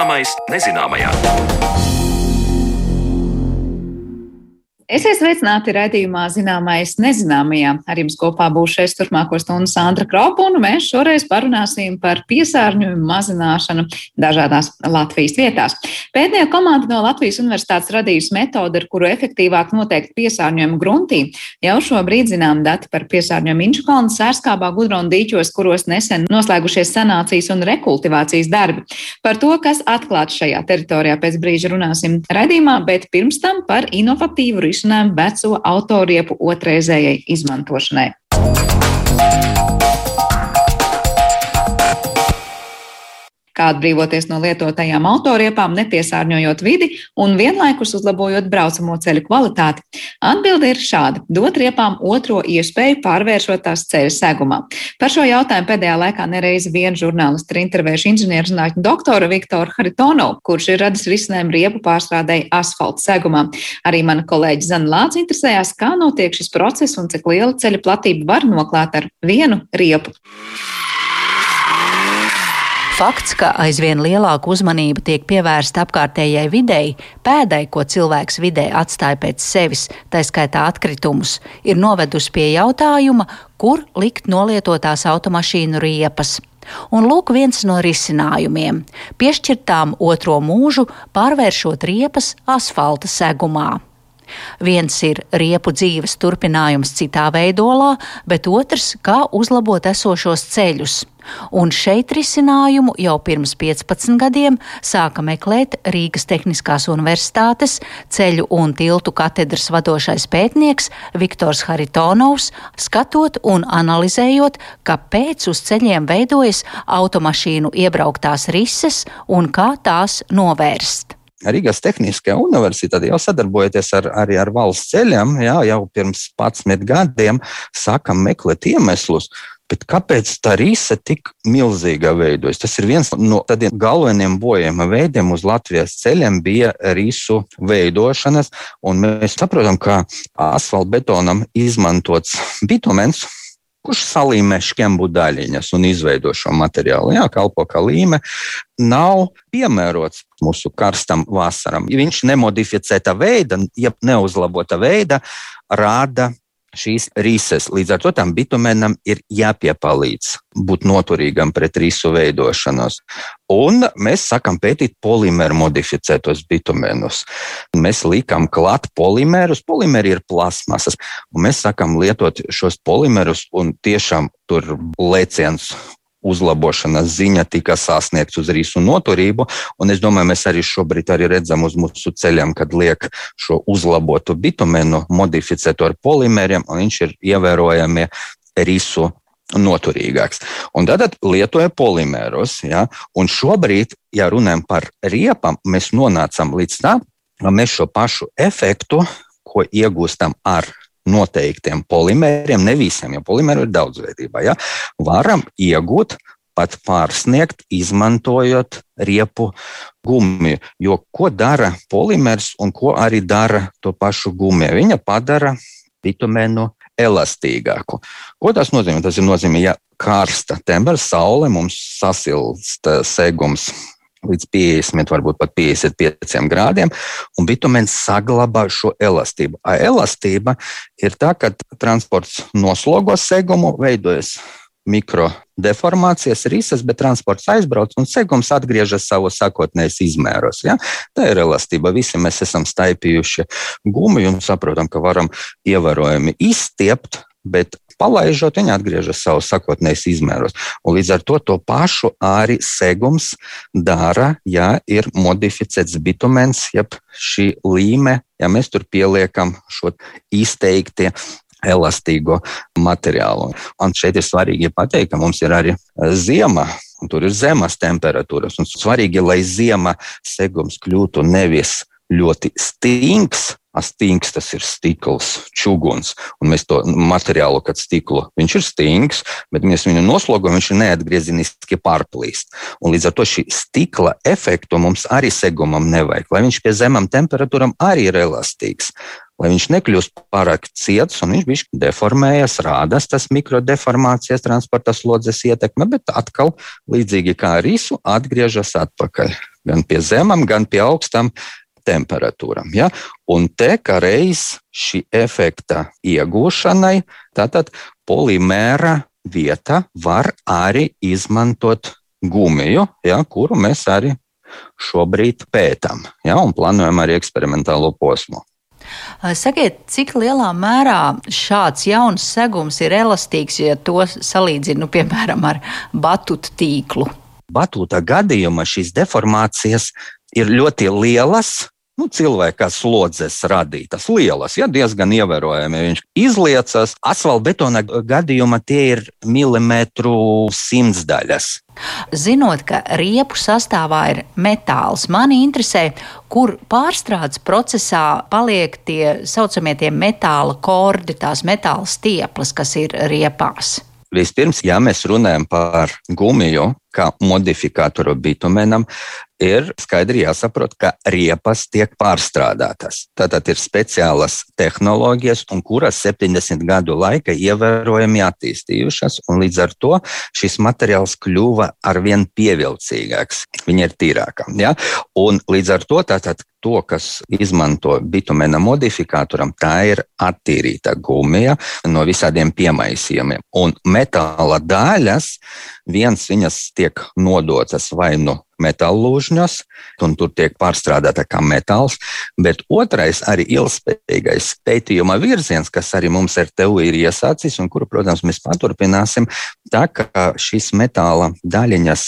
Zināmais nezināmajā. Esiet sveicināti raidījumā Zināmais nezināmajā. Ar jums kopā būs šeit turpmāko stundu Sandra Kropa, un mēs šoreiz parunāsim par piesārņojumu mazināšanu dažādās Latvijas vietās. Pētnieku komanda no Latvijas universitātes radījusi metodi, ar kuru efektīvāk noteikt piesārņojumu gruntī. Jau šobrīd zinām dati par piesārņojumu Inčukalnas sērskābā gudrona dīķos, kuros nesen noslēgušies sanācijas un rekultivācijas darbi. Par to, kas atklāts šajā teritorijā pēc brīža runāsim raidījumā, bet pirms tam par inovatīvu risinājumu risinājumu veco autoriepu otrreizējai izmantošanai. Kā atbrīvoties no lietotajām autoriepām, nepiesārņojot vidi un vienlaikus uzlabojot braucamo ceļu kvalitāti? Atbilde ir šāda - dot riepām otro iespēju pārvēršot tās ceļa segumā. Par šo jautājumu pēdējā laikā nereizi vien žurnālisti ir intervējuši inženierzinātņu doktoru Viktoru Haritonovu, kurš ir radis risinājumu riepu pārstrādēji asfalta segumā. Arī mana kolēģi Zana Lāca interesējās, kā notiek šis process un cik liela ceļa platība var noklāt ar vienu riepu. Fakts, ka aizvien lielāka uzmanība tiek pievērsta apkārtējai videi, pēdai, ko cilvēks vidē atstāja pēc sevis, tā skaitā atkritumus, ir novedusi pie jautājuma, kur likt nolietotās automašīnu riepas. Un lūk, viens no risinājumiem - piešķirtām otro mūžu, pārvēršot riepas asfalta segumā. Viens ir riepu dzīves turpinājums citā veidolā, bet otrs - kā uzlabot esošos ceļus. Un šeit risinājumu jau pirms 15 gadiem sāka meklēt Rīgas Tehniskās Universitātes ceļu un tiltu katedras vadošais pētnieks Viktors Haritonovs, skatot un analizējot, kāpēc uz ceļiem veidojas automašīnu iebrauktās rises un kā tās novērst. Rīgas Tehniskajā universitātē jau sadarbojoties ar, arī ar valsts ceļiem, jā, jau pirms 11 gadiem sākam meklēt iemeslus. Bet kāpēc tā rīsa tik milzīga veidojas? Tas ir viens no tādiem galvenajiem bojājuma veidiem uz Latvijas ceļiem bija rīsu veidošanas, mēs saprotam, ka asfaltbetonam izmantots bitumens, kurš salīmē šķembu daļiņas un izveido šo materiālu. Jā, kalpo kā līme, nav piemērots mūsu karstam vasaram. Viņš nemodificēta veida, ja neuzlabota veida, rāda šīs rises. Līdz ar to tam bitumenam ir jāpiepalīdz būt noturīgam pret risu veidošanos. Un mēs sākam pētīt polimeru modificētos bitumenus. Mēs liekam klāt polimerus. Polimeri ir plasmasas, un mēs sākam lietot šos polimerus, un tiešām tur lēciens uzlabošanas ziņa tika sasniegts uz risu noturību. Un es domāju, mēs arī šobrīd arī redzam uz mūsu ceļiem, kad liek šo uzlabotu bitumenu modificētu ar polimeriem, un viņš ir ievērojami risu noturīgāks. Un tad lietoja polimerus. Ja? Un šobrīd, ja runājam par riepām, mēs nonācam līdz tam, ka mēs šo pašu efektu, ko iegūstam ar noteiktiem polimeriem, ne visiem, jo polimeru ir daudzveidībā, ja, varam iegūt pat pārsniegt, izmantojot riepu gumiju. Jo ko dara polimers un ko arī dara to pašu gumiju? Viņa padara bitumenu elastīgāku. Ko tas nozīmē? Tas ir nozīmē, ja karsta temperatūra, saule mums sasilst segums līdz 50, varbūt pat 55 grādiem, un bitumens saglabā šo elastību. A elastība ir tā, ka transports noslogo segumu, veidojas mikrodeformācijas, risas, bet transports aizbrauc un segums atgriežas savos sākotnējos izmēros. Ja? Tā ir elastība. Visi mēs esam staipījuši gumiju un saprotam, ka varam ievērojami izstiept, bet palaižot, viņi atgriežas savos sakotnējos izmēros. Un līdz ar to to pašu arī segums dara, ja ir modificēts bitumens, jeb šī līme, ja mēs tur pieliekam šo izteikti elastīgo materiālu. Un šeit ir svarīgi pateikt, ka mums ir arī ziema. Tur ir zemas temperatūras. Un svarīgi, lai ziema segums kļūtu nevis ļoti stingrs, Stīgs tas ir stikls, čuguns, un mēs to materiālu, kad stiklu, viņš ir stingrs, bet mēs viņu noslogojam, viņš ir neatgriezeniski pārplīst. Un līdz ar to šī stikla efektu mums arī segumam nevajag, lai viņš pie zemām temperatūram arī ir elastīgs. Lai viņš nekļūst pārāk ciets un viņš bija deformējies, rādās tas mikrodeformācijas, transporta slodzes ietekme, bet atkal, līdzīgi kā risu, atgriežas atpakaļ. gan pie zemām, gan pie augstām temperatūram. Ja? Un te kā reiz šī efekta iegūšanai, tātad polimēra vieta var arī izmantot gumiju, ja, kuru mēs arī šobrīd pētām ja, un plānojam arī eksperimentālo posmu. Sakiet, cik lielā mērā šāds jauns segums ir elastīgs, ja to salīdzinu, piemēram, ar batutu tīklu? Batūta gadījumā šīs deformācijas ir ļoti lielas, nu, cilvēka slodzes radītas, lielas, ja diezgan ievērojami. Viņš izliecas. Asfaltbetona gadījumā tie ir milimetru simtsdaļas. Zinot, ka riepu sastāvā ir metāls, mani interesē, kur pārstrādes procesā paliek tie saucamie tie metāla kordi, tās metāla stieples, kas ir riepās. Vispirms, ja mēs runājam par gumiju, kā modifikatoru bitumenam, ir skaidri jāsaprot, ka riepas tiek pārstrādātas. Tātad ir speciālas tehnoloģijas, kuras 70 gadu laika ievērojami attīstījušas, un līdz ar to šis materiāls kļuva arvien pievilcīgāks. Viņa ir tīrāka. Ja? Un līdz ar to tātad to, kas izmanto bitumena modifikatoram, tā ir attīrīta gumija no visādiem piemaisījumiem. Un metāla daļas, viens viņas tiek nodotas vai nu metālūžņos, un tur tiek pārstrādāta kā metāls. Bet otrais, arī ilgspējīgais pētījuma virziens, kas arī mums ar tevi ir iesācis, un kuru, protams, mēs paturpināsim, tā ka šīs metāla daļiņas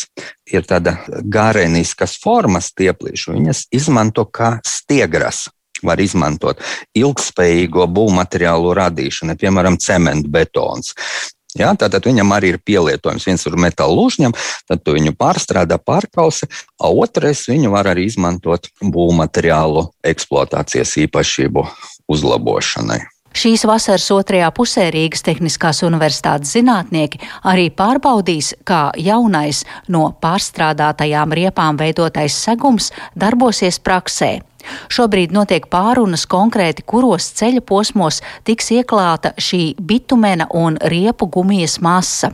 ir tāda gareniskas formas tieplīšu, viņas izmanto kā stiegras var izmantot ilgspējīgo būvmateriālu radīšanu, piemēram, cementbetons. Ja, tātad viņam arī ir pielietojums. Viens ir metāla lūžņam, tad viņu pārstrādā, pārkausi, a otrais viņu var arī izmantot būvmateriālu eksploatācijas īpašību uzlabošanai. Šīs vasaras otrajā pusē Rīgas Tehniskās Universitātes zinātnieki arī pārbaudīs, kā jaunais no pārstrādātajām riepām veidotais segums darbosies praksē. Šobrīd notiek pārunas konkrēti, kuros ceļa posmos tiks ieklāta šī bitumena un riepu gumijas masa.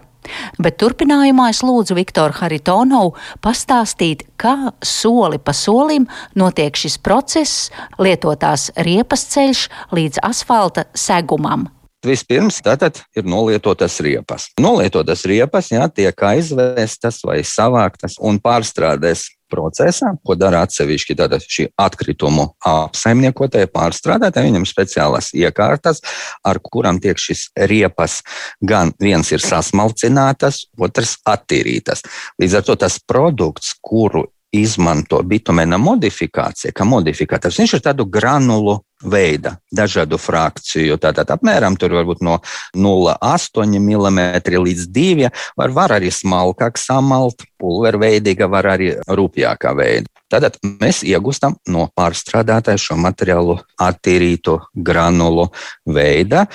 Bet turpinājumā es lūdzu Viktoru Haritonovu pastāstīt, kā soli pa solim notiek šis process, lietotās riepas ceļš līdz asfalta segumam. Vispirms tātad ir nolietotas riepas. Nolietotas riepas jā, tiek aizvēstas vai savāktas un pārstrādēs procesā, ko dara atsevišķi šī atkritumu apsaimniekotāja pārstrādātāja. Viņam speciālas iekārtas, ar kurām tiek šis riepas gan viens ir sasmalcinātas, otrs attīrītas. Līdz ar to tas produkts, kuru izmanto bitumēna modifikācija, kā modifikators. Viņš ir tādu granulu veida, dažādu frakciju. Tātad apmēram tur var būt no 0,8 mm līdz 2 var, var arī smalkāk samalt, pulverveidīga var arī rūpjākā veida. Tātad mēs iegūstam no pārstrādātāja šo materiālu attīrītu granulu veida,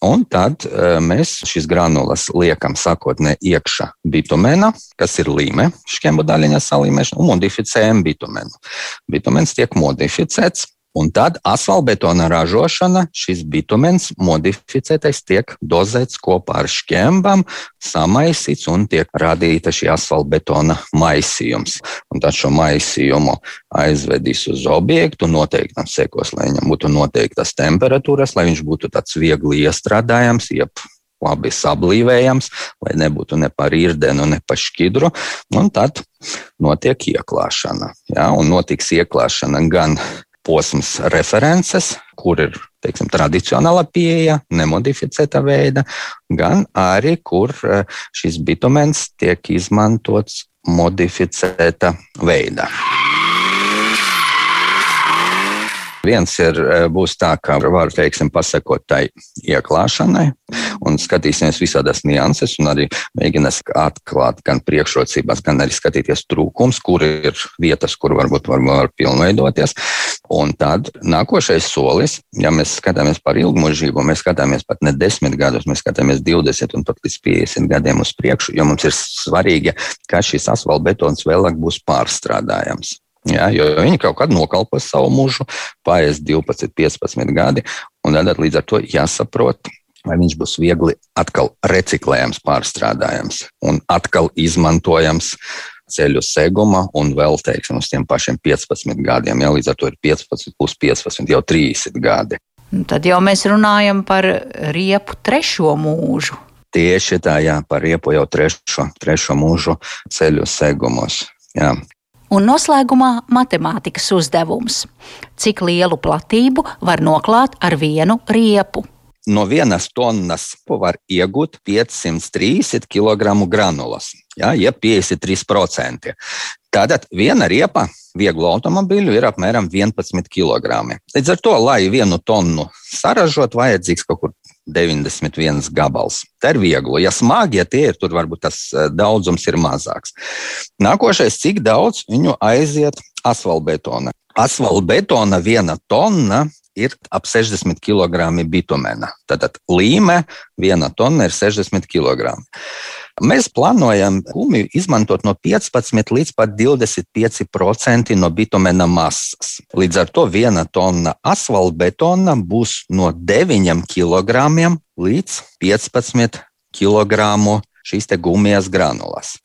Un tad uh, mēs šīs granulas liekam sakotnē iekšā bitumēnā, kas ir līme, šķembu daļiņas salīmēšana, un modificējam bitumēnu. Bitumens tiek modificēts, Un tad asfaltbetona ražošana, šis bitumens modificētais tiek dozēts kopā ar šķembām, samaisīts un tiek radīta šī asfaltbetona maisījums. Un tad šo maisījumu aizvedīs uz objektu noteiktam sekos, lai viņam būtu noteiktas temperatūras, lai viņš būtu tāds viegli iestrādājams, jeb labi sablīvējams, lai nebūtu ne par īrdenu, ne par šķidru. Un tad notiek ieklāšana. Ja, un notiks ieklāšana gan posms references, kur ir teiksim, tradicionāla pieeja, nemodificēta veida, gan arī, kur eh, šis bitumens tiek izmantots modificēta veidā. Viens ir, e, būs tā, ka var, teiksim, pasakot tai ieklāšanai un skatīsimies visādas nianses un arī mēģinās atklāt gan priekšrocības, gan arī skatīties trūkums, kur ir vietas, kur varbūt var, var pilnveidoties. Un tad nākošais solis, ja mēs skatāmies par ilgmužību, mēs skatāmies pat ne desmit gadus, mēs skatāmies 20 un pat līdz 50 gadiem uz priekšu, jo mums ir svarīgi, ka šis asfaltbetons vēlāk būs pārstrādājams. Ja, jo viņi kaut kad nokalpos savu mūžu, paies 12, 15 gadi, un tad līdz ar to jāsaprot, vai viņš būs viegli atkal reciklējams, pārstrādājams un atkal izmantojams ceļu seguma un vēl, teiksim, uz tiem pašiem 15 gadiem. Ja, līdz ar to ir 15 plus 15, jau 30 gadi. Nu, tad jau mēs runājam par riepu trešo mūžu. Tieši tā, jā, par riepu jau trešo, trešo mūžu ceļu segumos. Jā. Un noslēgumā matemātikas uzdevums. Cik lielu platību var noklāt ar vienu riepu? no vienas tonnas var iegūt 530 kg granulas, ja, jeb 53%. Tātad viena riepa vieglu automobīļu ir apmēram 11 kg. Līdz ar to, lai vienu tonu saražot, vajadzīgs kaut kur 91 gabals. Tā ir viegli. Ja smagi, ja tie ir, tur varbūt tas eh, daudzums ir mazāks. Nākošais, cik daudz viņu aiziet asfaltbetona. Asfaltbetona viena tonna ir ap 60 kg bitumena. Tātad līme viena tonna ir 60 kg. Mēs plānojam gumiju izmantot no 15 līdz pat 25% no bitumena masas. Līdz ar to viena tonna asfaltbetona būs no 9 kg līdz 15 kg šīs gumijas granulas.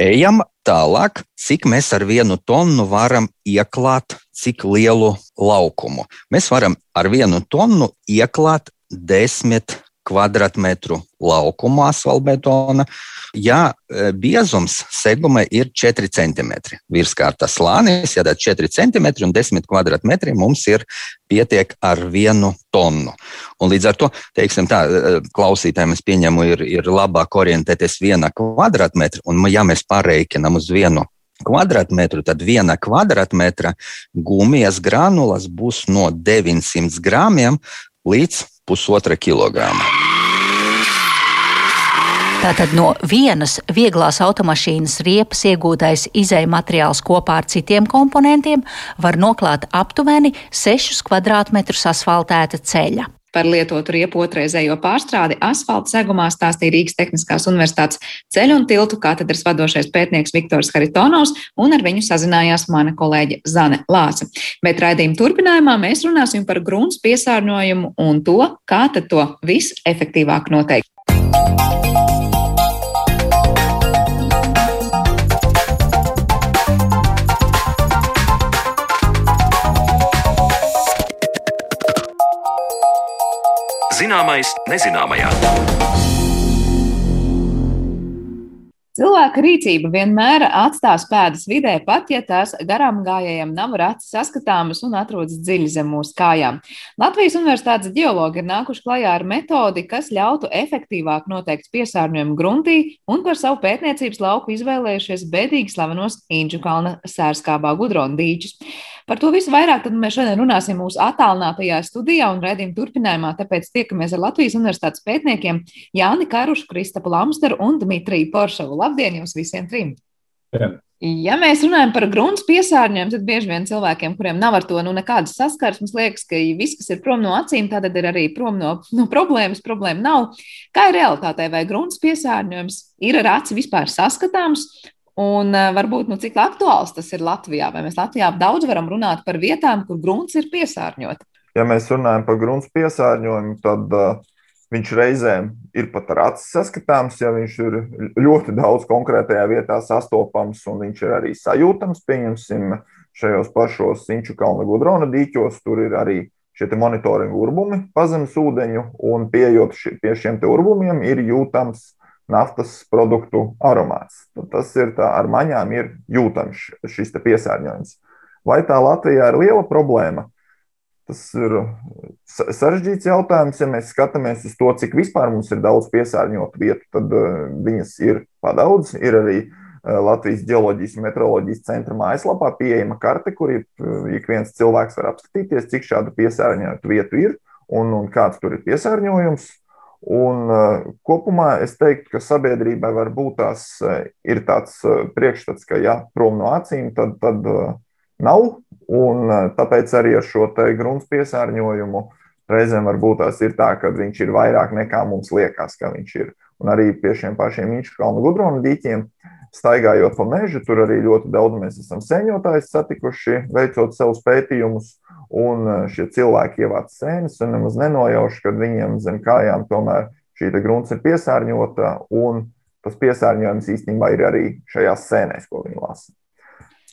Ejam tālāk, cik mēs ar vienu tonu varam ieklāt, cik lielu laukumu. Mēs varam ar vienu tonu ieklāt desmit kvadrātmetru laukumu asfaltbetona. Ja e, biezums seguma ir 4 cm, virskārtas slānis, tad 4 cm un 10 kvadrātmetri mums ir pietiek ar vienu tonu. Un līdz ar to, teiksim, tā, e, klausītājiem es pieņemu, ir, ir labāk orientēties viena kvadrātmetra, un ja mēs pareikinām uz vienu kvadrātmetru, tad viena kvadrātmetra gumijas granulas būs no 900 gramiem līdz pusotra kilograma. Tātad no vienas vieglās automašīnas riepas iegūtais izēja materiāls kopā ar citiem komponentiem var noklāt aptuveni 6 km2 asfaltēta ceļa. Par lietotu riepu otrreizējo pārstrādi asfalta segumā stāstīja Rīgas Tehniskās Universitātes ceļu un tiltu katedras vadošais pētnieks Viktors Haritonovs, un ar viņu sazinājās mana kolēģe Zane Lāce. Bet raidījuma turpinājumā mēs runāsim par grunts piesārņojumu un to, kā tad to visefektīvāk noteikt. Zināmais nezināmajā. Cilvēka rīcība vienmēr atstās pēdas vidē, pat ja tās garām gājējiem nav rati saskatāmas un atrodas dziļi zem mūsu kājām. Latvijas Universitātes geologi ir nākuši klajā ar metodi, kas ļautu efektīvāk noteikt piesārņojumu gruntī un par savu pētniecības lauku izvēlējušies bēdīgi slavenos Inču kalna sērskābā gudrona dīķus. Par to visu vairāk mēs šodien runāsim mūsu attālinātajā studijā un redzījuma turpinājumā. Tāpēc tiekamies ar Latvijas Universitātes pētniekiem Jāni Karušu, Kristapu Lamsteru un Dmitriju Poršovu. Labdien jums visiem trim! Jā. Ja mēs runājam par grunts piesārņojumu, tad bieži vien cilvēkiem, kuriem nav ar to nu, nekādas saskarsmes, liekas, ka viss, kas ir prom no acīm, tad ir arī prom no, no problēmas. Problēma nav. Kā ir realitātē, vai grunts piesārņojums ir ar aci vispār saskatāms, Un uh, varbūt nu, cik aktuāls tas ir Latvijā, vai mēs Latvijā daudz varam runāt par vietām, kur grunts ir piesārņots. Ja mēs runājam par grunts piesārņojumu, tad uh, viņš reizēm ir pat ar acis saskatāms, ja viņš ir ļoti daudz konkrētajā vietā sastopams un viņš ir arī sajūtams. Pieņemsim, šajos pašos Inču kalna gudrona dīķos, tur ir arī šie monitoringa urbumi pazemes ūdeņu, un pieejot pie šiem urbumiem, ir jūtams naftas produktu aromāts. Tad tas ir tā, ar maņām ir jūtams šis piesārņojums. Vai tā Latvijā ir liela problēma? Tas ir sarežģīts jautājums. Ja mēs skatāmies uz to, cik vispār mums ir daudz piesārņotu vietu, tad uh, viņas ir padaudz. Ir arī uh, Latvijas geoloģijas un meteoroloģijas centra mājaslapā pieejama karte, kur ik viens cilvēks var apskatīties, cik šādu piesārņotu vietu ir un, un kāds tur ir piesārņojums. Un, uh, kopumā es teiktu, ka sabiedrībai var būt tās, uh, ir tāds uh, priekšstats, ka, ja prom no acīm, tad, tad uh, nav. Un, uh, tāpēc arī ar šo grunts piesārņojumu reizēm var būt tās ir tā, ka viņš ir vairāk nekā mums liekas, ka viņš ir. Un arī pie šiem pašiem Inču kalnu gudronu dīķiem, staigājot pa mežu, tur arī ļoti daudz mēs esam sēņotājus satikuši, veicot savus pētījumus. Un e, šie cilvēki ievāc sēnes un nemaz nenojauš, ka viņiem zem kājām tomēr šī grunts ir piesārņota. Un tas piesārņojums īstenībā ir arī šajās sēnēs, ko viņi lasa.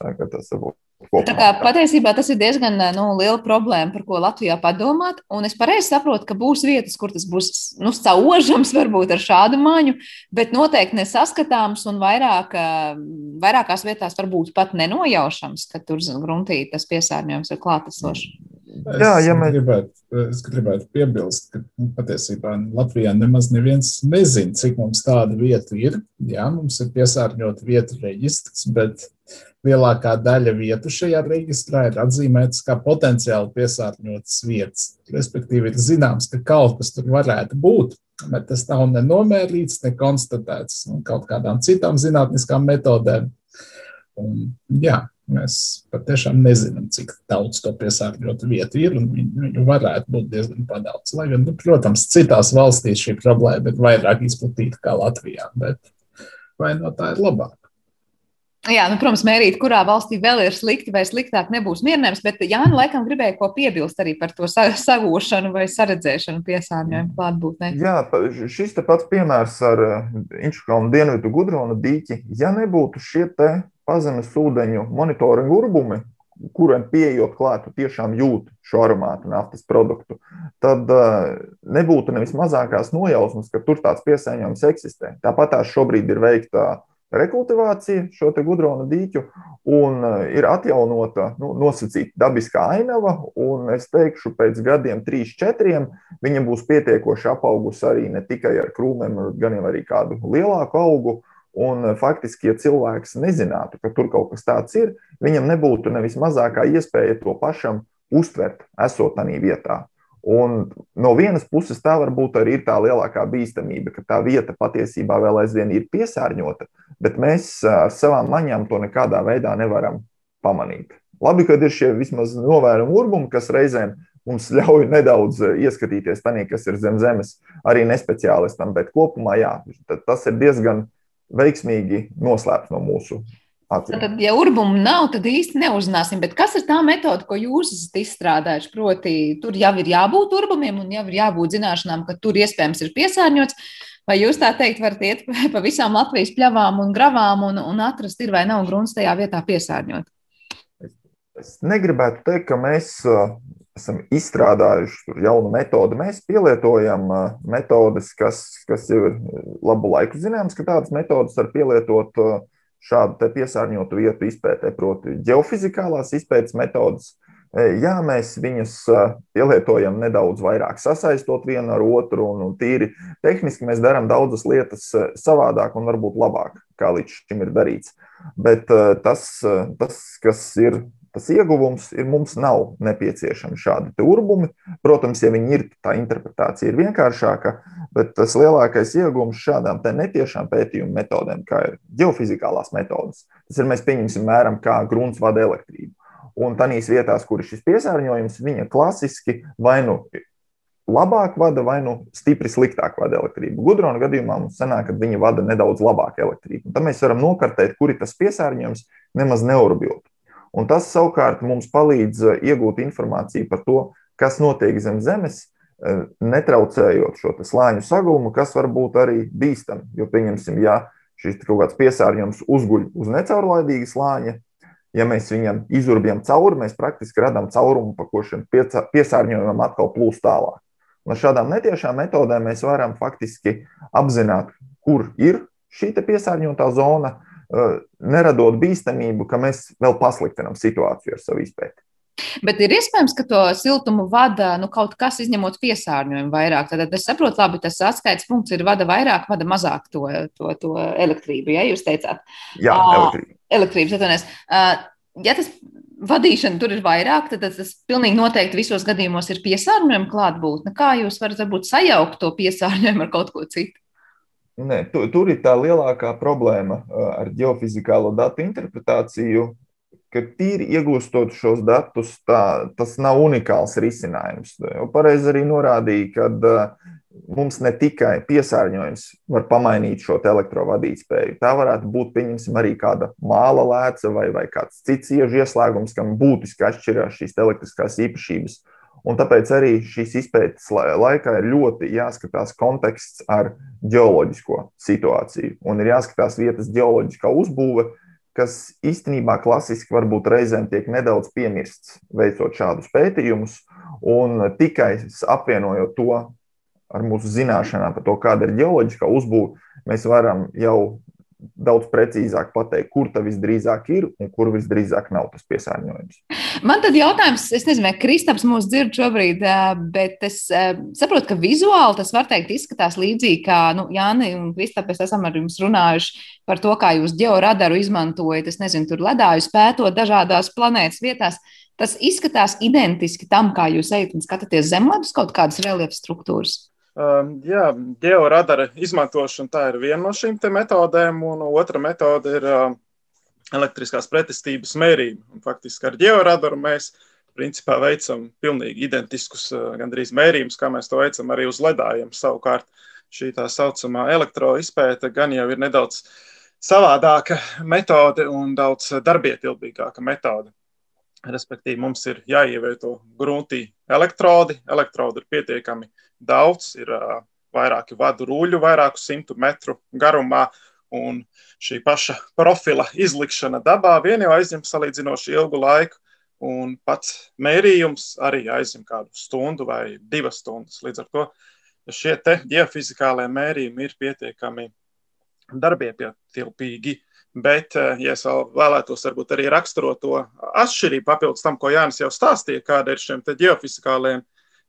Tas varbūt. Tā kā patiesībā tas ir diezgan nu, liela problēma, par ko Latvijā padomāt. Un es pareizi saprotu, ka būs vietas, kur tas būs nu, saužams, varbūt ar šādu maņu, bet noteikti nesaskatāms un vairāk, vairākās vietās varbūt pat nenojaušams, ka tur gruntī tas piesārņojums ir klātesošs. Es, Jā, ja mēs... gribētu, es gribētu piebilst, ka nu, patiesībā Latvijā nemaz neviens nezina, cik mums tāda vieta ir. Jā, mums ir piesārņota vietu reģistrs, bet lielākā daļa vietu šajā reģistrā ir atzīmētas kā potenciāli piesārņotas vietas. Respektīvi, ir zināms, ka kaut kas tur varētu būt, bet tas nav nenomērīts, ne konstatēts un kaut kādām citām zinātniskām metodēm. Un, jā, Mēs patiešām nezinām, cik daudz to piesārņotu vietu ir, un viņu varētu būt diezgan daudz. Lai gan, nu, protams, citās valstīs šī problēma ir vairāk izplatīta kā Latvijā, bet vai no tā ir labāk? Jā, nu, protams, mērīt, kurā valstī vēl ir slikti vai sliktāk, nebūs mierinājums. Bet Jānis laikam gribēja ko piebilst arī par to sagošanu vai saredzēšanu piesārņojumu klātbūtnē. Jā, šis te pats piemērs ar eh, Inčukalnu dienvidu gudronu dīķi. Ja nebūtu šie te pazemes ūdeņu monitoringa urbumi, kuriem pieejot klāt, tiešām jūt šo aromātu naftas produktu, tad uh, nebūtu nevis mazākās nojausmas, ka tur tāds piesārņojums eksistē. Tāpat tās šobrīd ir veikta rekultivācija šo gudronu dīķu un uh, ir atjaunota, nu, nosacīta dabiskā ainava. Es teikšu, pēc gadiem, trīs, četriem, viņa būs pietiekoši apaugusi arī ne tikai ar krūmiem, gan arī kādu lielāku augu. Un eh, faktiski, ja cilvēks nezinātu, ka tur kaut kas tāds ir, viņam nebūtu nevis mazākā iespēja to pašam uztvert, esot tādā vietā. Un no vienas puses tā varbūt arī ir tā lielākā bīstamība, ka tā vieta patiesībā vēl aizvien ir piesārņota, bet mēs ar savām maņām to nekādā veidā nevaram pamanīt. Labi, ka ir šie vismaz novērojumi urbumi, kas reizēm mums ļauj nedaudz eh, ieskatīties tajā, kas ir zem zemes, arī nespeciālistam, bet kopumā jā, tas ir diezgan veiksmīgi noslēpts no mūsu Acīm. Tad, ja urbumu nav, tad īsti neuzzināsim. Bet kas ir tā metode, ko jūs esat izstrādājuši? Proti, tur jau ir jābūt urbumiem un jau ir jābūt zināšanām, ka tur iespējams ir piesārņots. Vai jūs tā teikt, varat iet pa visām Latvijas pļavām un gravām un, un atrast, ir vai nav grunts tajā vietā piesārņot? Es negribētu teikt, ka mēs esam izstrādājuši jaunu metodi. Mēs pielietojam metodes, kas, kas jau ir labu laiku zināms, ka tādas metodes var pielietot šādu piesārņotu vietu izpētē, proti, geofizikālās izpētes metodes. Jā, mēs viņus pielietojam nedaudz vairāk, sasaistot vienu ar otru, un tīri tehniski mēs darām daudzas lietas savādāk un varbūt labāk, kā līdz šim ir darīts. Bet tas, tas kas ir tas ieguvums ir, mums nav nepieciešami šādi urbumi. Protams, ja viņi ir, tā interpretācija ir vienkāršāka, bet tas lielākais ieguvums šādām netiešām pētījumu metodēm, kā ir geofizikālās metodes, tas ir mēs pieņemsim mēram, kā grunts vada elektrību. Un tādās vietās, kur ir šis piesārņojums, viņa klasiski vai nu labāk vada, vai nu stipri sliktāk vada elektrību. Gudrona gadījumā mums sanāk, ka viņi vada nedaudz labāk elektrību. Tad mēs varam nokartēt, kur ir tas piesārņojums, nemaz neurbilt. Un tas savukārt mums palīdz eh, iegūt informāciju par to, kas notiek zem zemes, eh, netraucējot šo slāņu sagumu, kas var būt arī bīstami. Jo, pieņemsim, ja šis kaut kāds piesārņojums uzguļ uz necaurlaidīga slāņa, ja mēs viņam izurbjam cauri, mēs praktiski radām caurumu, pa ko šim piesārņojumam atkal plūst tālāk. Un ar šādām netiešām metodēm mēs varam faktiski apzināt, kur ir šī piesārņotā zona, neradot bīstamību, ka mēs vēl pasliktinām situāciju ar savu izpēti. Bet ir iespējams, ka to siltumu vada nu, kaut kas, izņemot piesārņojumu vairāk. Tad es saprotu, labi, tas atskaites punkts ir vada vairāk, vada mazāk to, to, to elektrību, ja jūs teicāt. Jā, elektrība. Elektrības atvainojas. Ja tas vadīšana tur ir vairāk, tad tas pilnīgi noteikti visos gadījumos ir piesārņojuma klātbūtne. Kā jūs varat varbūt sajaukt to piesārņojumu ar kaut ko citu? Nē, tu, tur ir tā lielākā problēma ar geofizikālo datu interpretāciju, ka tīri iegūstot šos datus, tā, tas nav unikāls risinājums. Pareizi arī norādīja, ka mums ne tikai piesārņojums var pamainīt šo elektrovadītspēju. Tā varētu būt, pieņemsim, arī kāda māla lēca vai, vai kāds cits iežu ieslēgums, kam būtiski atšķirās šīs elektriskās īpašības. Un tāpēc arī šīs izpētes laikā ir ļoti jāskatās konteksts ar geoloģisko situāciju. Un ir jāskatās vietas geoloģiskā uzbūve, kas īstenībā klasiski varbūt reizēm tiek nedaudz piemirsts, veicot šādus pētījumus. Un tikai apvienojot to ar mūsu zināšanām par to, kāda ir geoloģiskā uzbūve, mēs varam jau daudz precīzāk pateikt, kur tā visdrīzāk ir un kur visdrīzāk nav tas piesārņojums. Man tad jautājums, es nezinu, vai Kristaps mūs dzird šobrīd, bet es saprotu, ka vizuāli tas var teikt izskatās līdzīgi, kā nu, Jāni un Kristaps esam ar jums runājuši par to, kā jūs georadaru izmantojat, es nezinu, tur ledājus pētot dažādās planētas vietās. Tas izskatās identiski tam, kā jūs ejat un skatāties zemledus kaut kādas reliefa struktūras. Um, jā, georadara izmantošana tā ir viena no šīm metodēm, un otra metode ir uh, elektriskās pretestības mērījumi. Un faktiski ar georadaru mēs principā veicam pilnīgi identiskus uh, gandrīz mērījumus, kā mēs to veicam arī uz ledājiem. Savukārt šī tā saucamā elektroizpēta gan jau ir nedaudz savādāka metode un daudz darbietilpīgāka metode. Respektīvi, mums ir jāievieto gruntī elektrodi. Elektrodi ir pietiekami daudz, ir uh, vairāki vadu rūļu, vairāku simtu metru garumā. Un šī paša profila izlikšana dabā vien jau aizņem salīdzinoši ilgu laiku. Un pats mērījums arī aizņem kādu stundu vai divas stundas. Līdz ar to šie geofizikālie mērījumi ir pietiekami darbietilpīgi. Bet, ja es vēl vēlētos varbūt arī raksturot to atšķirību papildus tam, ko Jānis jau stāstīja, kāda ir šiem geofizikāliem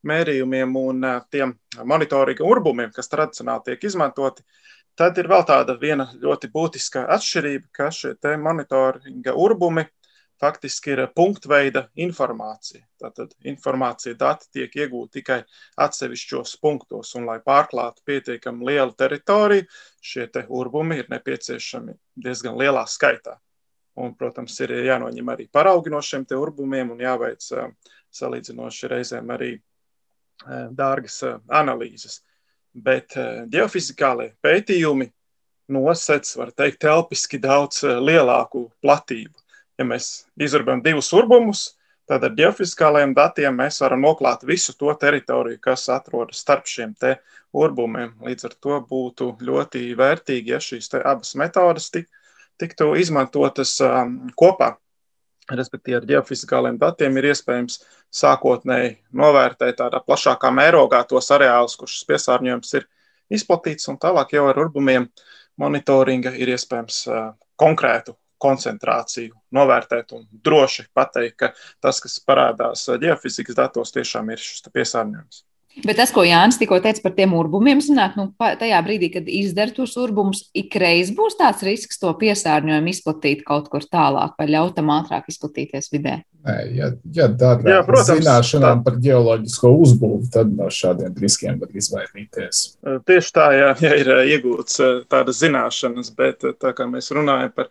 mērījumiem un tiem monitoringa urbumiem, kas tradicionāli tiek izmantoti, tad ir vēl tāda viena ļoti būtiska atšķirība, ka šie monitoringa urbumi faktiski ir punktveida informācija. Tātad informācija dati tiek iegūti tikai atsevišķos punktos, un lai pārklātu pietiekami lielu teritoriju, šie urbumi ir nepieciešami diezgan lielā skaitā. Un, protams, ir jānoņem arī paraugi no šiem urbumiem un jāveic salīdzinoši reizēm arī Eh, dārgas eh, analīzes. Bet eh, geofizikālie pētījumi nosec, var teikt, telpiski daudz lielāku platību. Ja mēs izrabām divus urbumus, tad ar geofizikālajiem datiem mēs varam noklāt visu to teritoriju, kas atrodas starp šiem te urbumiem. Līdz ar to būtu ļoti vērtīgi, ja šīs abas metodas tik, tiktu izmantotas um, kopā. Respektīvi, ar geofizikāliem datiem ir iespējams sākotnēji novērtēt tādā plašākā mērogā tos areālus, kur šis piesārņojums ir izplatīts, un tālāk jau ar urbumiem monitoringa ir iespējams konkrētu koncentrāciju novērtēt un droši pateikt, ka tas, kas parādās geofizikas datos, tiešām ir šis piesārņojums. Bet tas, ko Jānis tikko teica par tiem urbumiem, sanāk, nu, tajā brīdī, kad izdara tos urbumus, ikreiz būs tāds risks to piesārņojumu izplatīt kaut kur tālāk vai ļaut tam ātrāk izplatīties vidē. Nē, ja, ja Jā, protams, zināšanām tā. par geoloģisko uzbūvi, tad no šādiem riskiem var izvairīties. Tieši tā, ja, ja ir iegūts tādas zināšanas, bet tā kā mēs runājam par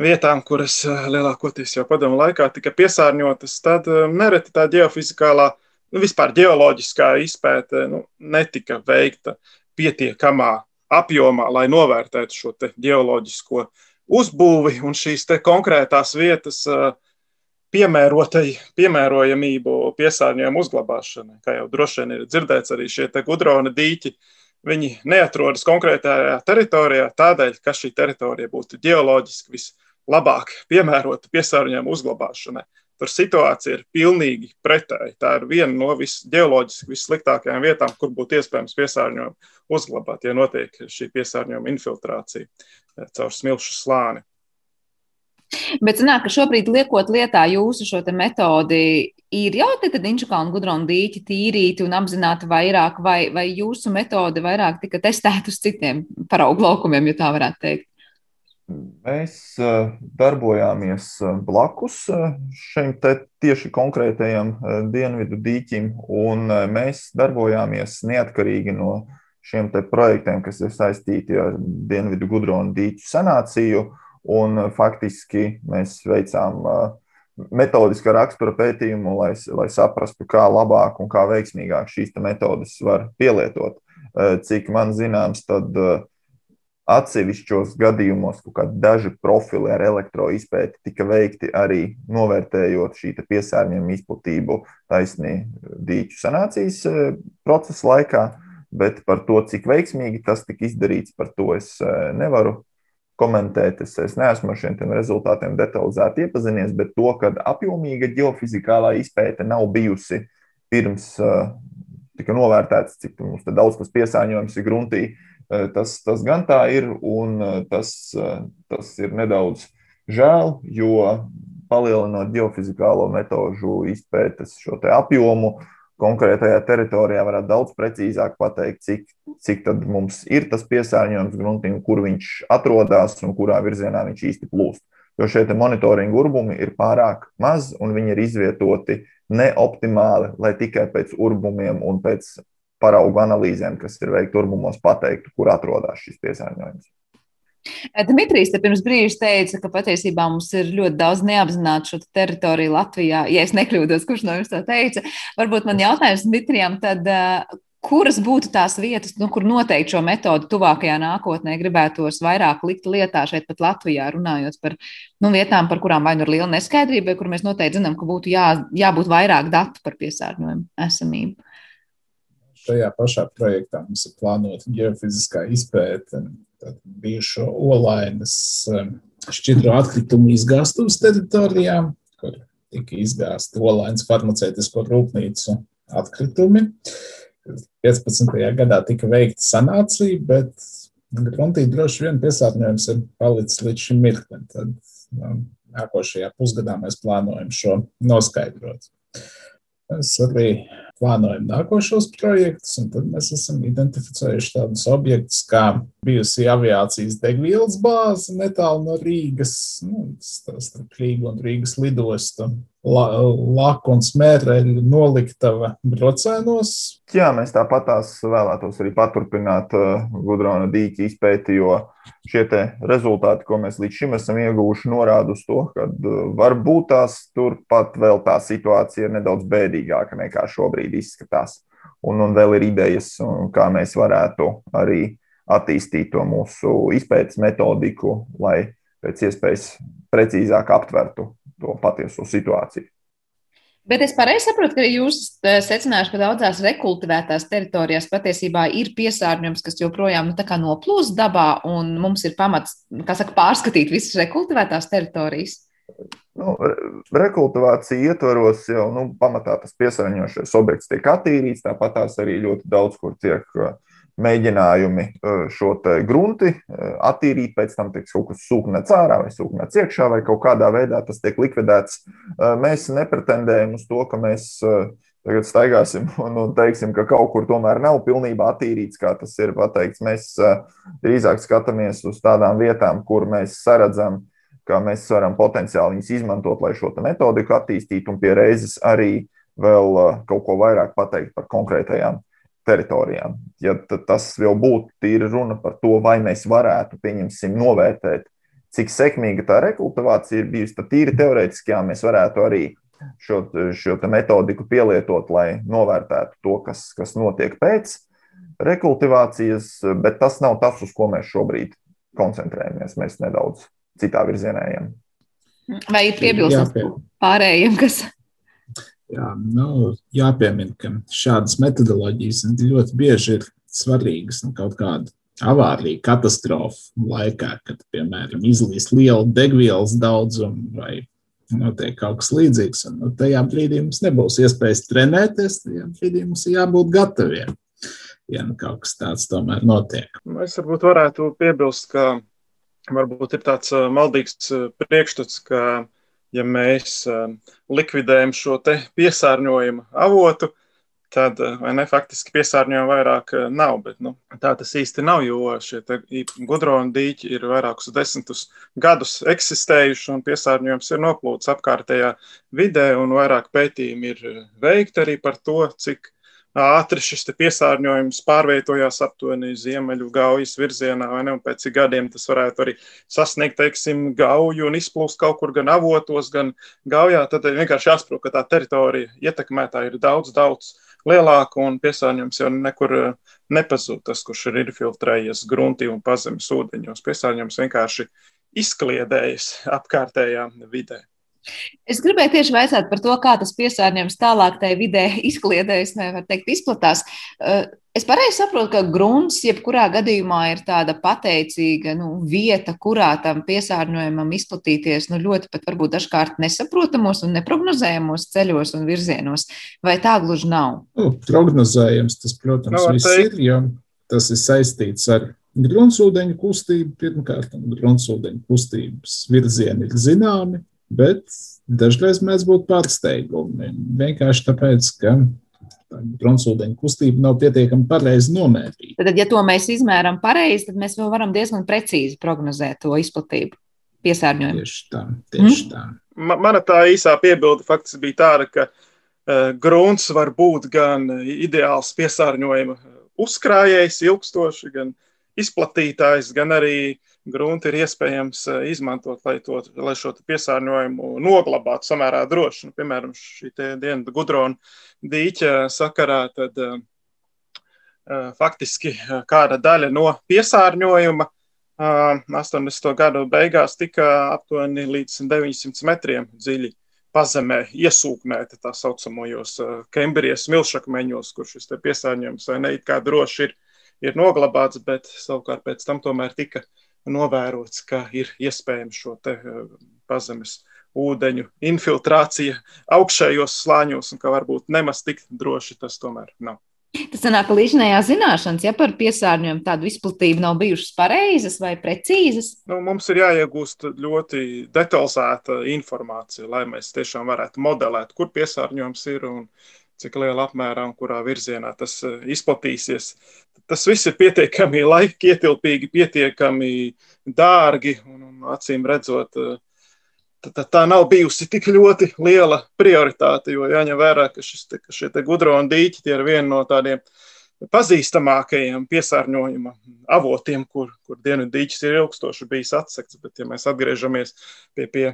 vietām, kuras lielākoties jau padomu laikā tika piesārņotas, tad nereti tā geofizikālā nu, vispār geoloģiskā izpēte nu, netika veikta pietiekamā apjomā, lai novērtētu šo geoloģisko uzbūvi un šīs konkrētās vietas piemērojamību piesārņojumu uzglabāšanai. Kā jau droši vien ir dzirdēts, arī šie gudrona dīķi. Viņi neatrodas konkrētajā teritorijā tādēļ, ka šī teritorija būtu geoloģiski vislabāk piemērota piesārņojumu uzglabāšanai. Tur situācija ir pilnīgi pretēji. Tā ir viena no vis, geoloģiski vissliktākajām vietām, kur būtu iespējams piesārņojumu uzglabāt, ja notiek šī piesārņojuma infiltrācija eh, caur smilšu slāni. Bet sanāk, ka šobrīd liekot lietā jūsu šo metodi, ir jau tāda inčukāna gudrona dīķi tīrīti un apzināti vairāk, vai, vai jūsu metode vairāk tika testēta uz citiem paraugu laukumiem, ja tā varētu teikt? Mēs eh, darbojāmies eh, blakus eh, šim tieši konkrētajam dienvidu dīķim, un mēs darbojāmies neatkarīgi no šiem projektiem, kas ir saistīti ar dienvidu gudronu dīķu sanāciju. Un faktiski mēs veicām metodiskā rakstura pētījumu, lai, lai saprastu, kā labāk un kā veiksmīgāk šīs metodes var pielietot. Cik man zināms, tad uh, Atsevišķos gadījumos daži profili ar elektroizpēti tika veikti arī novērtējot šī piesārņojuma izplatību taisnī dīķu sanācijas procesa laikā, bet par to, cik veiksmīgi tas tika izdarīts, par to es nevaru komentēt. Es, es neesmu ar šiem rezultātiem detalizēti iepazinies, bet to, ka apjomīga geofizikālā izpēte nav bijusi pirms tika novērtēts, cik daudz tas piesārņojums ir gruntī. Tas, tas gan tā ir, un tas, tas ir nedaudz žēl, jo palielinot geofizikālo metožu izpētes šo apjomu, konkrētajā teritorijā varētu daudz precīzāk pateikt, cik, cik tad mums ir tas piesārņojums gruntī, kur viņš atrodas un kurā virzienā viņš īsti plūst. Jo šie monitoringa urbumi ir pārāk maz un viņi ir izvietoti neoptimāli, lai tikai pēc urbumiem un pēc paraugu analīzēm, kas ir veikti urbumos, pateiktu, kur atrodas šis piesārņojums. Dmitrijs te pirms brīža teica, ka patiesībā mums ir ļoti daudz neapzinātu šo teritoriju Latvijā. Ja es nekļūdos, kurš no jums to teica, varbūt man jautājums Dmitrijam, tad kuras būtu tās vietas, nu, kur noteikti šo metodu tuvākajā nākotnē gribētos vairāk likt lietā šeit pat Latvijā, runājot par nu, vietām, par kurām vai nu ir liela neskaidrība, vai kur mēs noteikti zinām, ka būtu jā, jābūt vairāk datu par piesārņojumu esamību. Šajā pašā projektā mums ir plānota geofiziskā izpēte bijušo olainas šķidro atkritumu izgāstuves teritorijā, kur tika izgāzta olainas farmaceitisko rūpnīcu atkritumi. 15. gadā tika veikta sanācija, bet gruntī droši vien piesārņojums ir palicis līdz šim mirklim. Tad um, nākošajā pusgadā mēs plānojam šo noskaidrot. Mēs arī plānojam nākošos projektus, un tad mēs esam identificējuši tādus objektus kā bijusi aviācijas degvielas bāze netālu no Rīgas, nu, starp Rīgu un Rīgas lidostu. Laku un smēreļu noliktava brocēnos. Jā, mēs tāpatās vēlētos arī paturpināt uh, gudrona dīķa izpēti, jo šie rezultāti, ko mēs līdz šim esam ieguvuši, norāda uz to, ka uh, varbūt tās turpat vēl tā situācija ir nedaudz bēdīgāka nekā šobrīd izskatās. Un, un vēl ir idejas, kā mēs varētu arī attīstīt to mūsu izpētes metodiku, lai pēc iespējas precīzāk aptvertu to patieso situāciju. Bet es pareizi saprotu, ka jūs eh, secinājāt, ka daudzās rekultivētās teritorijās patiesībā ir piesārņojums, kas joprojām nu, noplūst dabā, un mums ir pamats saka, pārskatīt visas rekultivētās teritorijas. Nu, rekultivācija ietvaros jau nu, pamatā tas piesārņojošais objekts tiek attīrīts, tāpat tās arī ļoti daudz kur tiek uh, mēģinājumi e, šo grunti e, attīrīt, pēc tam tiks kaut kas sūknēts ārā vai sūknēts iekšā, vai kaut kādā veidā tas tiek likvidēts. E, mēs nepretendējam uz to, ka mēs tagad staigāsim un, un teiksim, ka kaut kur tomēr nav pilnībā attīrīts, kā tas ir pateikts. Mēs drīzāk skatāmies uz tādām vietām, kur mēs saredzam, ka mēs varam potenciāli viņus izmantot, lai šo metodiku attīstītu un pie reizes arī vēl kaut ko vairāk pateikt par konkrētajām teritorijām. Ja tas jau būtu tīri runa par to, vai mēs varētu, pieņemsim, novērtēt, cik sekmīga tā rekultivācija ir bijusi, tad tīri teorētiski jā, mēs varētu arī šo, šo metodiku pielietot, lai novērtētu to, kas, kas notiek pēc rekultivācijas, bet tas nav tas, uz ko mēs šobrīd koncentrējamies. Mēs nedaudz citā virzienā ejam. Vai ir piebilstams pārējiem, kas Jā, nu, jāpiemina, ka šādas metodoloģijas ļoti bieži ir svarīgas nu, kaut kāda avārija, katastrofa laikā, kad, piemēram, izlīst liela degvielas daudzuma vai notiek kaut kas līdzīgs. Un, nu, tajā brīdī mums nebūs iespējas trenēties, tajā brīdī mums ir jābūt gataviem, ja nu, kaut kas tāds tomēr notiek. Es varbūt varētu piebilst, ka varbūt ir tāds maldīgs priekšstats, ka ja mēs um, likvidējam šo piesārņojumu avotu, tad uh, ne, faktiski piesārņojuma vairāk uh, nav. Bet, nu, tā tas īsti nav, jo šie gudroni dīķi ir vairākus desmitus gadus eksistējuši, un piesārņojums ir noplūcis apkārtējā vidē, un vairāk pētījumi ir veikti arī par to, cik ātri šis piesārņojums pārvietojās aptuveni ziemeļu gaujas virzienā, pēc gadiem tas varētu arī sasniegt, teiksim, gauju un izplūst kaut kur gan avotos, gan gaujā. Tad vienkārši jāsaprot, ka tā teritorija ietekmētā ir daudz, daudz lielāka un piesārņojums jau nekur nepazūd. Tas, kurš ir infiltrējies gruntī un pazemes ūdeņos, piesārņojums vienkārši izkliedējas apkārtējā vidē. Es gribēju tieši vaicāt par to, kā tas piesārņojums tālāk tajā vidē izkliedējas, nevar teikt, izplatās. Uh, es pareizi saprotu, ka grunts jebkurā gadījumā ir tāda pateicīga nu, vieta, kurā tam piesārņojumam izplatīties nu, ļoti pat varbūt dažkārt nesaprotamos un neprognozējamos ceļos un virzienos. Vai tā gluži nav? Nu, prognozējams tas, protams, no, viss ir, jo tas ir saistīts ar gruntsūdeņu kustību pirmkārt, un gruntsūdeņu kustības virzieni ir zināmi bet dažreiz mēs būtu pārsteigumi. Vienkārši tāpēc, ka gruntsūdeņa kustība nav pietiekami pareizi nomērīta. Tad, ja to mēs izmērām pareizi, tad mēs vēl varam diezgan precīzi prognozēt to izplatību piesārņojumu. Tieši tā, tieši mm. tā. Mana tā īsā piebilde faktiski bija tāda, ka uh, grunts var būt gan ideāls piesārņojuma uzkrājējs, ilgstoši, gan izplatītājs, gan arī grunti ir iespējams eh, izmantot, lai, to, lai šo piesārņojumu noglabātu samērā droši. Nu, piemēram, šī dienas gudrona dīķa sakarā, tad uh, faktiski kāda daļa no piesārņojuma uh, 80. gadu beigās tika aptuveni līdz 900 metriem dziļi pazemē iesūknēta tā saucamajos Kembrijas milšakmeņos, kur šis piesārņojums vai ne it kā droši ir, ir noglabāts, bet savukārt pēc tam tomēr tika novērots, ka ir iespējams šo te eh, pazemes ūdeņu infiltrācija augšējos slāņos, un ka varbūt nemaz tik droši tas tomēr nav. Tas sanāk, ka līdzinājās zināšanas ja, par piesārņojumu tādu izplatību nav bijušas pareizas vai precīzas. Nu, mums ir jāiegūst ļoti detalizēta informācija, lai mēs tiešām varētu modelēt, kur piesārņojums ir un cik lielā apmērā un kurā virzienā tas eh, izplatīsies tas viss ir pietiekami laikietilpīgi, pietiekami dārgi un, un acīm redzot. Tā, tā, tā nav bijusi tik ļoti liela prioritāte, jo jāņem vērā, ka, šis, ka šie gudroni dīķi ir viena no tādiem pazīstamākajiem piesārņojuma avotiem, kur, kur dienu dīķis ir ilgstoši bijis atsekts. Bet, ja mēs atgriežamies pie, pie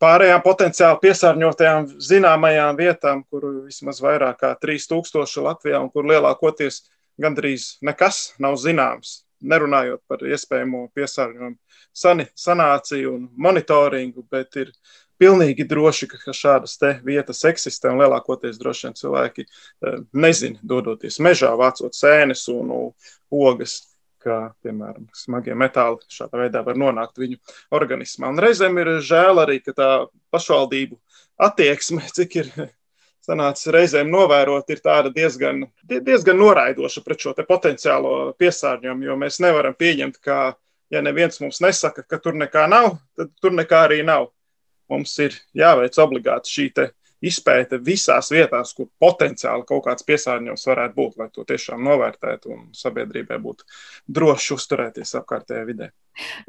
pārējām potenciāli piesārņotajām zināmajām vietām, kur vismaz vairāk kā 3000 Latvijā un kur lielākoties gandrīz nekas nav zināms. Nerunājot par iespējamo piesārņojumu sanāciju un monitoringu, bet ir pilnīgi droši, ka šādas vietas eksistē lielākoties droši vien cilvēki eh, nezina, dodoties mežā, vācot sēnes un ogas kā, piemēram, smagie metāli šādā veidā var nonākt viņu organismā. Un reizēm ir žēl arī, ka tā pašvaldību attieksme, cik ir sanāca reizēm novērot, ir tāda diezgan, diezgan noraidoša pret šo potenciālo piesārņojumu, jo mēs nevaram pieņemt, ka, ja neviens mums nesaka, ka tur nekā nav, tad tur nekā arī nav. Mums ir jāveic obligāti šī izpēte visās vietās, kur potenciāli kaut kāds piesārņojums varētu būt, lai to tiešām novērtētu un sabiedrībai būtu droši uzturēties apkārtējā vidē.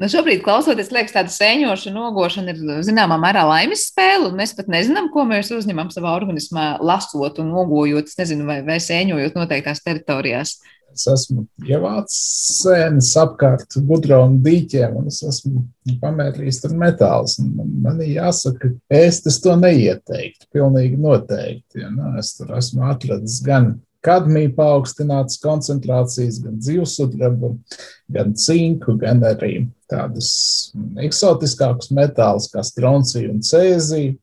Nu, šobrīd, klausoties, liekas, tāda sēņošana, nogošana ir zināmā mērā laimes spēle, un mēs pat nezinām, ko mēs uzņemam savā organismā, lasot un nogojot, nezinu, vai, vai sēņojot noteiktās teritorijās. Es esmu ievācis sēnes apkārt gudronu dīķiem, un es esmu pamērījis tur metālus. Man jāsaka, es to neieteiktu, pilnīgi noteikti. Ja, nu, es tur esmu atradis gan kadmija paaugstinātas koncentrācijas, gan dzīvesudraba, gan cinku, gan arī tādus eksotiskākus metālus, kā stronciju un cēziju.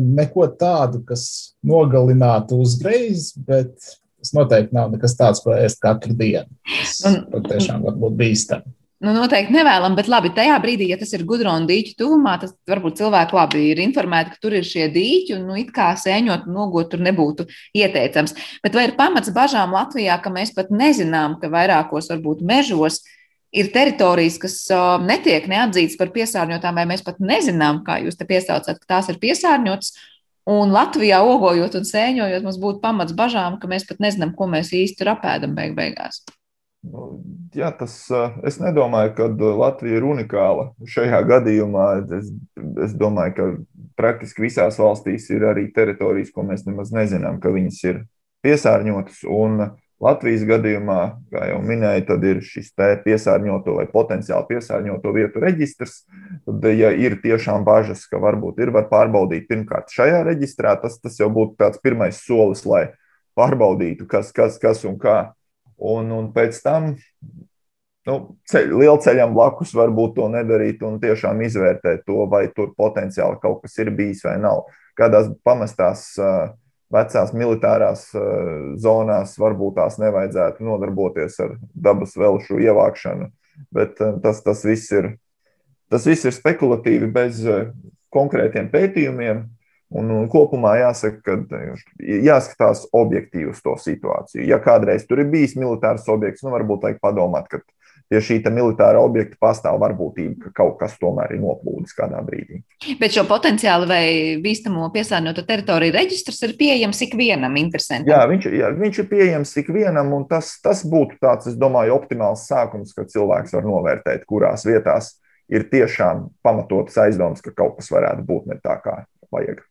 Neko tādu, kas nogalinātu uzreiz, bet tas noteikti nav nekas tāds, ko ēst katru dienu. Tas patiešām var būt bīstami. Nu, noteikti nevēlam, bet labi, tajā brīdī, ja tas ir gudrona dīķu tuvumā, tad varbūt cilvēki labi ir informēti, ka tur ir šie dīķi un nu, it kā sēņot un nogot tur nebūtu ieteicams. Bet vai ir pamats bažām Latvijā, ka mēs pat nezinām, ka vairākos varbūt mežos ir teritorijas, kas netiek neatzītas par piesārņotām, vai mēs pat nezinām, kā jūs te piesaucat, ka tās ir piesārņotas. Un Latvijā ogojot un sēņojot, mums būtu pamats bažām, ka mēs pat nezinām, ko mēs īsti tur apēdam beig beigās. Nu, jā, tas, es nedomāju, ka Latvija ir unikāla šajā gadījumā. Es, es domāju, ka praktiski visās valstīs ir arī teritorijas, ko mēs nemaz nezinām, ka viņas ir piesārņotas. Un Latvijas gadījumā, kā jau minēju, tad ir šis piesārņoto vai potenciāli piesārņoto vietu reģistrs. Tad, ja ir tiešām bažas, ka varbūt ir, var pārbaudīt pirmkārt šajā reģistrā, tas, tas jau būtu tāds pirmais solis, lai pārbaudītu, kas, kas, kas un kā. Un, un pēc tam nu, ceļ, lielceļam blakus varbūt to nedarīt un tiešām izvērtēt to, vai tur potenciāli kaut kas ir bijis vai nav. Kādās pamestās uh, vecās militārās uh, zonās varbūt tās nevajadzētu nodarboties ar dabas velšu ievākšanu, bet uh, tas, tas, viss ir, tas viss ir spekulatīvi bez konkrētiem pētījumiem. Un, un kopumā jāsaka, ka jāskatās objektīvi uz to situāciju. Ja kādreiz tur ir bijis militārs objekts, nu varbūt vajag padomāt, ka pie šī militāra objekta pastāv varbūtība, ka kaut kas tomēr ir noplūdis kādā brīdī. Bet šo potenciālu vai bīstamo piesārņotu teritoriju reģistrs ir pieejams ikvienam interesantam. Jā, viņš, jā, viņš ir pieejams ikvienam, un tas, tas būtu tāds, es domāju, optimāls sākums, kad cilvēks var novērtēt, kurās vietās ir tiešām pamatotas aizdomas, ka kaut kas varētu būt ne tā, kā vajag.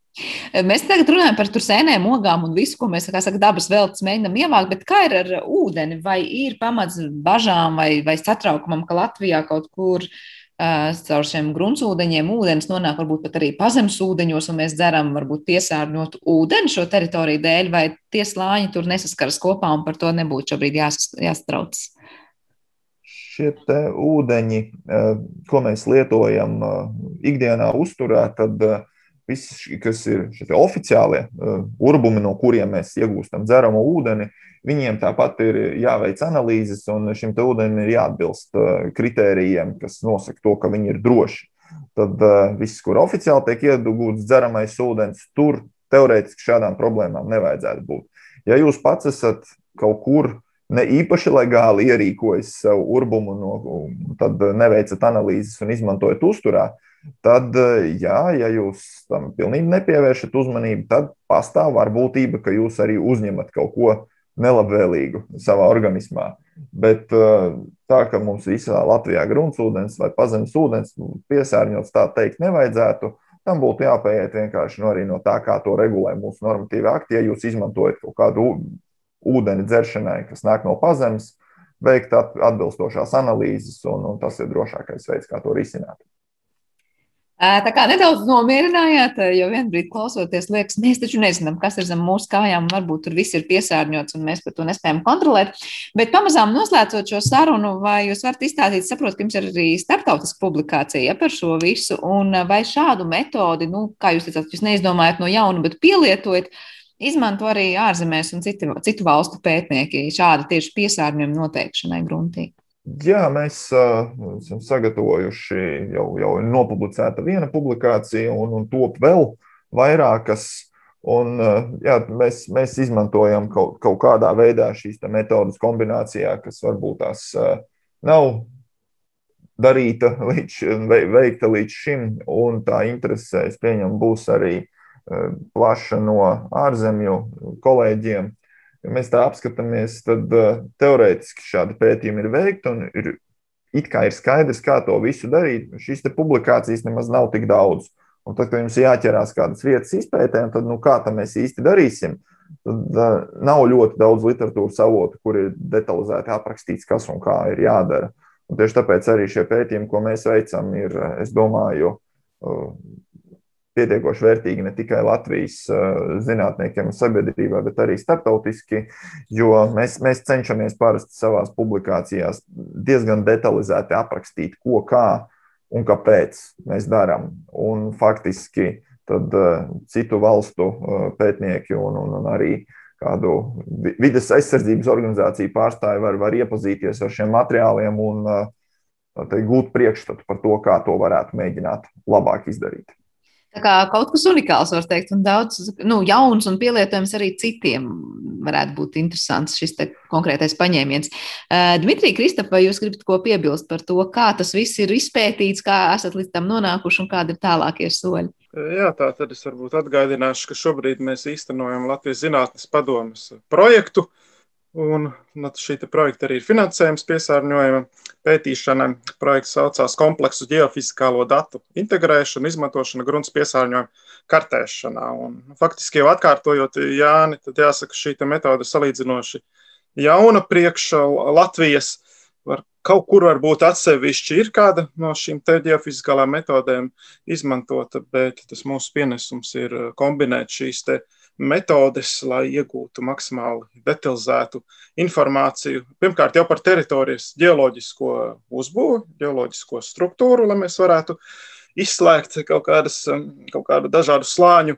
Mēs tagad runājam par sēnēm, ogām un visu, ko mēs saka, dabas veltes mēģinām ievākt, bet kā ir ar ūdeni? Vai ir pamats bažām vai, vai satraukumam, ka Latvijā kaut kur uh, caur šiem gruntsūdeņiem ūdens nonāk varbūt pat arī pazemes ūdeņos, un mēs dzeram varbūt piesārņotu ūdeni šo teritoriju dēļ, vai tie slāņi tur nesaskaras kopā un par to nebūtu šobrīd jās, jāstrauc? Šie ūdeņi, ko mēs lietojam ikdienā uzturā, tad uh, viss, kas ir šie oficiālie uh, urbumi, no kuriem mēs iegūstam dzeramo ūdeni, viņiem tāpat ir jāveic analīzes, un šim ūdenim ir jāatbilst uh, kritērijiem, kas nosaka to, ka viņi ir droši. Tad uh, viss, kur oficiāli tiek iegūts dzeramais ūdens, tur teorētiski šādām problēmām nevajadzētu būt. Ja jūs pats esat kaut kur ne īpaši legāli ierīkojis savu urbumu, no, tad neveicat analīzes un izmantojat uzturā, tad, jā, ja jūs tam pilnīgi nepievēršat uzmanību, tad pastāv varbūtība, ka jūs arī uzņemat kaut ko nelabvēlīgu savā organismā. Bet tā, ka mums visā Latvijā gruntsūdens vai pazemes ūdens piesārņots, tā teikt, nevajadzētu. Tam būtu jāpaiet vienkārši no, no tā, kā to regulē mūsu normatīvi akti. Ja jūs izmantojat kaut kādu ūdeni dzeršanai, kas nāk no pazemes, veikt atbilstošās analīzes, un, un tas ir drošākais veids, kā to risināt. Tā kā nedaudz nomierinājāt, jo vienā brīdī klausoties, liekas, mēs taču nezinām, kas ir zem mūsu kājām. Varbūt tur viss ir piesārņots un mēs par to nespējam kontrolēt. Bet pamazām noslēdzot šo sarunu, vai jūs varat izstāstīt, saprot, ka jums ir arī starptautiska publikācija par šo visu, un vai šādu metodi, nu, kā jūs teicāt, jūs neizdomājat no jauna, bet pielietojat, izmanto arī ārzemēs un citu, citu valstu pētnieki šādi tieši piesārņojuma noteikšanai gruntī. Jā, mēs uh, esam sagatavojuši jau, jau nopublicēta viena publikācija, un, un top vēl vairākas. Un, uh, jā, mēs, mēs izmantojam kaut, kaut kādā veidā šīs metodas kombinācijā, kas varbūt tās uh, nav darīta līdz, veikta līdz šim, un tā interese, es pieņemu, būs arī plaša no ārzemju kolēģiem ja mēs tā apskatāmies, tad uh, teorētiski šādi pētījumi ir veikti un ir, it kā ir skaidrs, kā to visu darīt. Šīs publikācijas nemaz nav tik daudz. Un tad, kad jums jāķerās kādas vietas izpētēm, tad nu, kā tam mēs īsti darīsim? Tad uh, nav ļoti daudz literatūras avotu, kur ir detalizēti aprakstīts, kas un kā ir jādara. Un tieši tāpēc arī šie pētījumi, ko mēs veicam, ir, es domāju, uh, pietiekoši vērtīgi ne tikai Latvijas uh, zinātniekiem un sabiedrībai, bet arī starptautiski, jo mēs, mēs cenšamies parasti savās publikācijās diezgan detalizēti aprakstīt, ko, kā un kāpēc mēs darām. Un faktiski tad uh, citu valstu uh, pētnieki un, un, un arī kādu vidas aizsardzības organizāciju pārstāvi var, var iepazīties ar šiem materiāliem un teikt, gūt priekšstatu par to, kā to varētu mēģināt labāk izdarīt. Tā kā kaut kas unikāls, var teikt, un daudz nu, jauns un pielietojams arī citiem varētu būt interesants šis konkrētais paņēmiens. Uh, Dmitrija Kristapa, vai jūs gribat ko piebilst par to, kā tas viss ir izpētīts, kā esat līdz tam nonākuši un kādi ir tālākie soļi? Jā, tā tad es varbūt atgādināšu, ka šobrīd mēs īstenojam Latvijas Zinātnes padomas projektu, uh, Un nu, šī projekta arī ir finansējums piesārņojuma pētīšanai. Projekts saucās kompleksu geofizikālo datu integrēšanu, izmantošanu grunts piesārņojuma kartēšanā. Un, nu, faktiski jau atkārtojot Jāni, tad jāsaka, šī metode salīdzinoši jauna priekš Latvijas. Var, kaut kur varbūt atsevišķi ir kāda no šīm geofizikālām metodēm izmantota, bet tas mūsu pienesums ir kombinēt šīs te metodes, lai iegūtu maksimāli detalizētu informāciju. Pirmkārt, jau par teritorijas geoloģisko uzbūvi, geoloģisko struktūru, lai mēs varētu izslēgt kaut, kādas, kaut kādu dažādu slāņu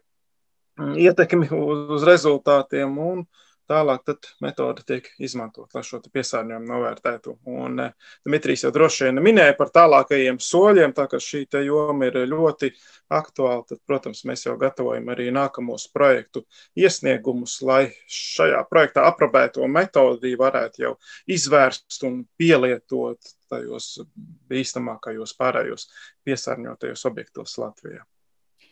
ietekmi uz, uz rezultātiem. Un, uh, Tālāk metode tiek izmantot, lai šo piesārņojumu novērtētu. Un eh, Dmitrijs jau droši vien minēja par tālākajiem soļiem, tā ka šī joma ir ļoti aktuāla. Tad, protams, mēs jau gatavojam arī nākamos projektu iesniegumus, lai šajā projektā aprobēto metodi varētu jau izvērst un pielietot tajos bīstamākajos pārējos piesārņotajos objektos Latvijā.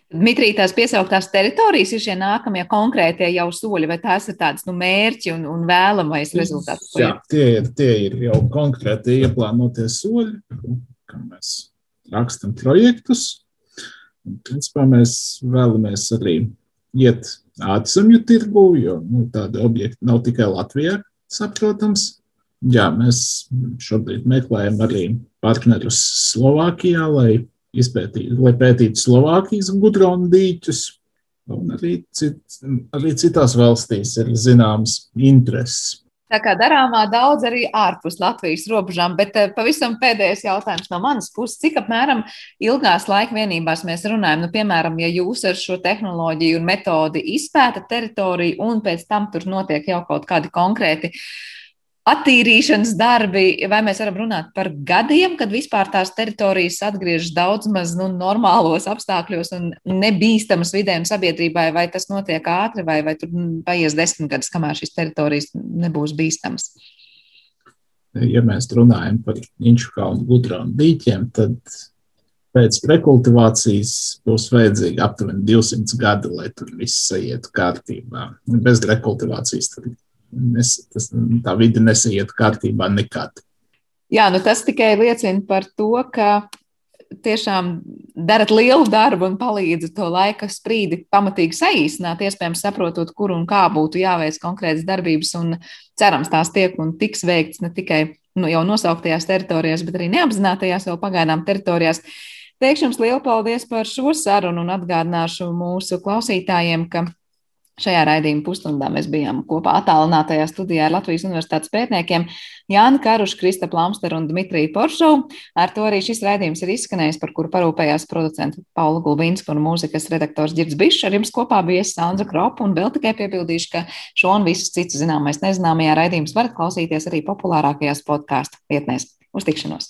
Dmitrija, tās piesauktās teritorijas ir šie nākamie konkrētie jau soļi, vai tās ir tādas nu, mērķi un, un vēlamais rezultāts? Jā, tie ir, tie ir jau konkrēti ieplānotie soļi, kā mēs rakstam projektus. Un, principā mēs vēlamies arī iet ātrzemju tirgu, jo nu, tādi objekti nav tikai Latvijā, saprotams. Jā, mēs šobrīd meklējam arī partnerus Slovākijā, lai izpētīt, lai pētītu Slovākijas gudronu dīķus. Un arī, cit, arī citās valstīs ir zināms intereses. Tā kā darāmā daudz arī ārpus Latvijas robežām, bet eh, pavisam pēdējais jautājums no manas puses. Cik apmēram ilgās laika vienībās mēs runājam? Nu, piemēram, ja jūs ar šo tehnoloģiju un metodi izpētat teritoriju un pēc tam tur notiek jau kaut kādi konkrēti attīrīšanas darbi, vai mēs varam runāt par gadiem, kad vispār tās teritorijas atgriežas daudz maz nu, normālos apstākļos un nebīstamas vidēm sabiedrībai, vai tas notiek ātri, vai, vai tur paies desmit gadus, kamēr šīs teritorijas nebūs bīstamas? Ja mēs runājam par inču kalnu gudrām dīķiem, tad pēc rekultivācijas būs vajadzīgi aptuveni 200 gadi, lai tur viss ietu kārtībā. Bez rekultivācijas tur nes, tas, tā vide nesaiet kārtībā nekad. Jā, nu tas tikai liecina par to, ka tiešām darat lielu darbu un palīdzat to laika sprīdi pamatīgi saīsināt, iespējams, saprotot, kur un kā būtu jāveic konkrētas darbības, un cerams, tās tiek un tiks veikts ne tikai nu, jau nosauktajās teritorijās, bet arī neapzinātajās vēl pagaidām teritorijās. Teikšu jums lielu paldies par šo sarunu un atgādināšu mūsu klausītājiem, ka Šajā raidījuma pusstundā mēs bijām kopā attālinātajā studijā ar Latvijas universitātes pētniekiem Jānu Karušu, Krista Plamsteru un Dmitriju Poršovu. Ar to arī šis raidījums ir izskanējis, par kuru parūpējās producenta Paula Gulbīnska un mūzikas redaktors Girds Bišs. Ar jums kopā bija Sandra Kropa un vēl tikai piebildīšu, ka šo un visus citus zināmais nezināmajā raidījums varat klausīties arī populārākajās podkāstu vietnēs. Uz tikšanos!